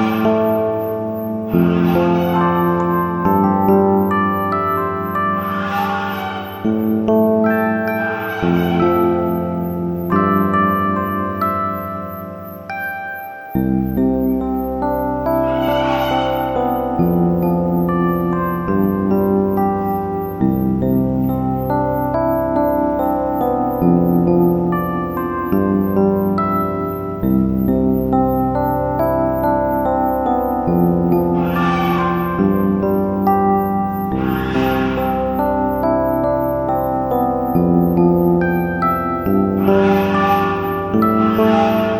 Thank you. Bye.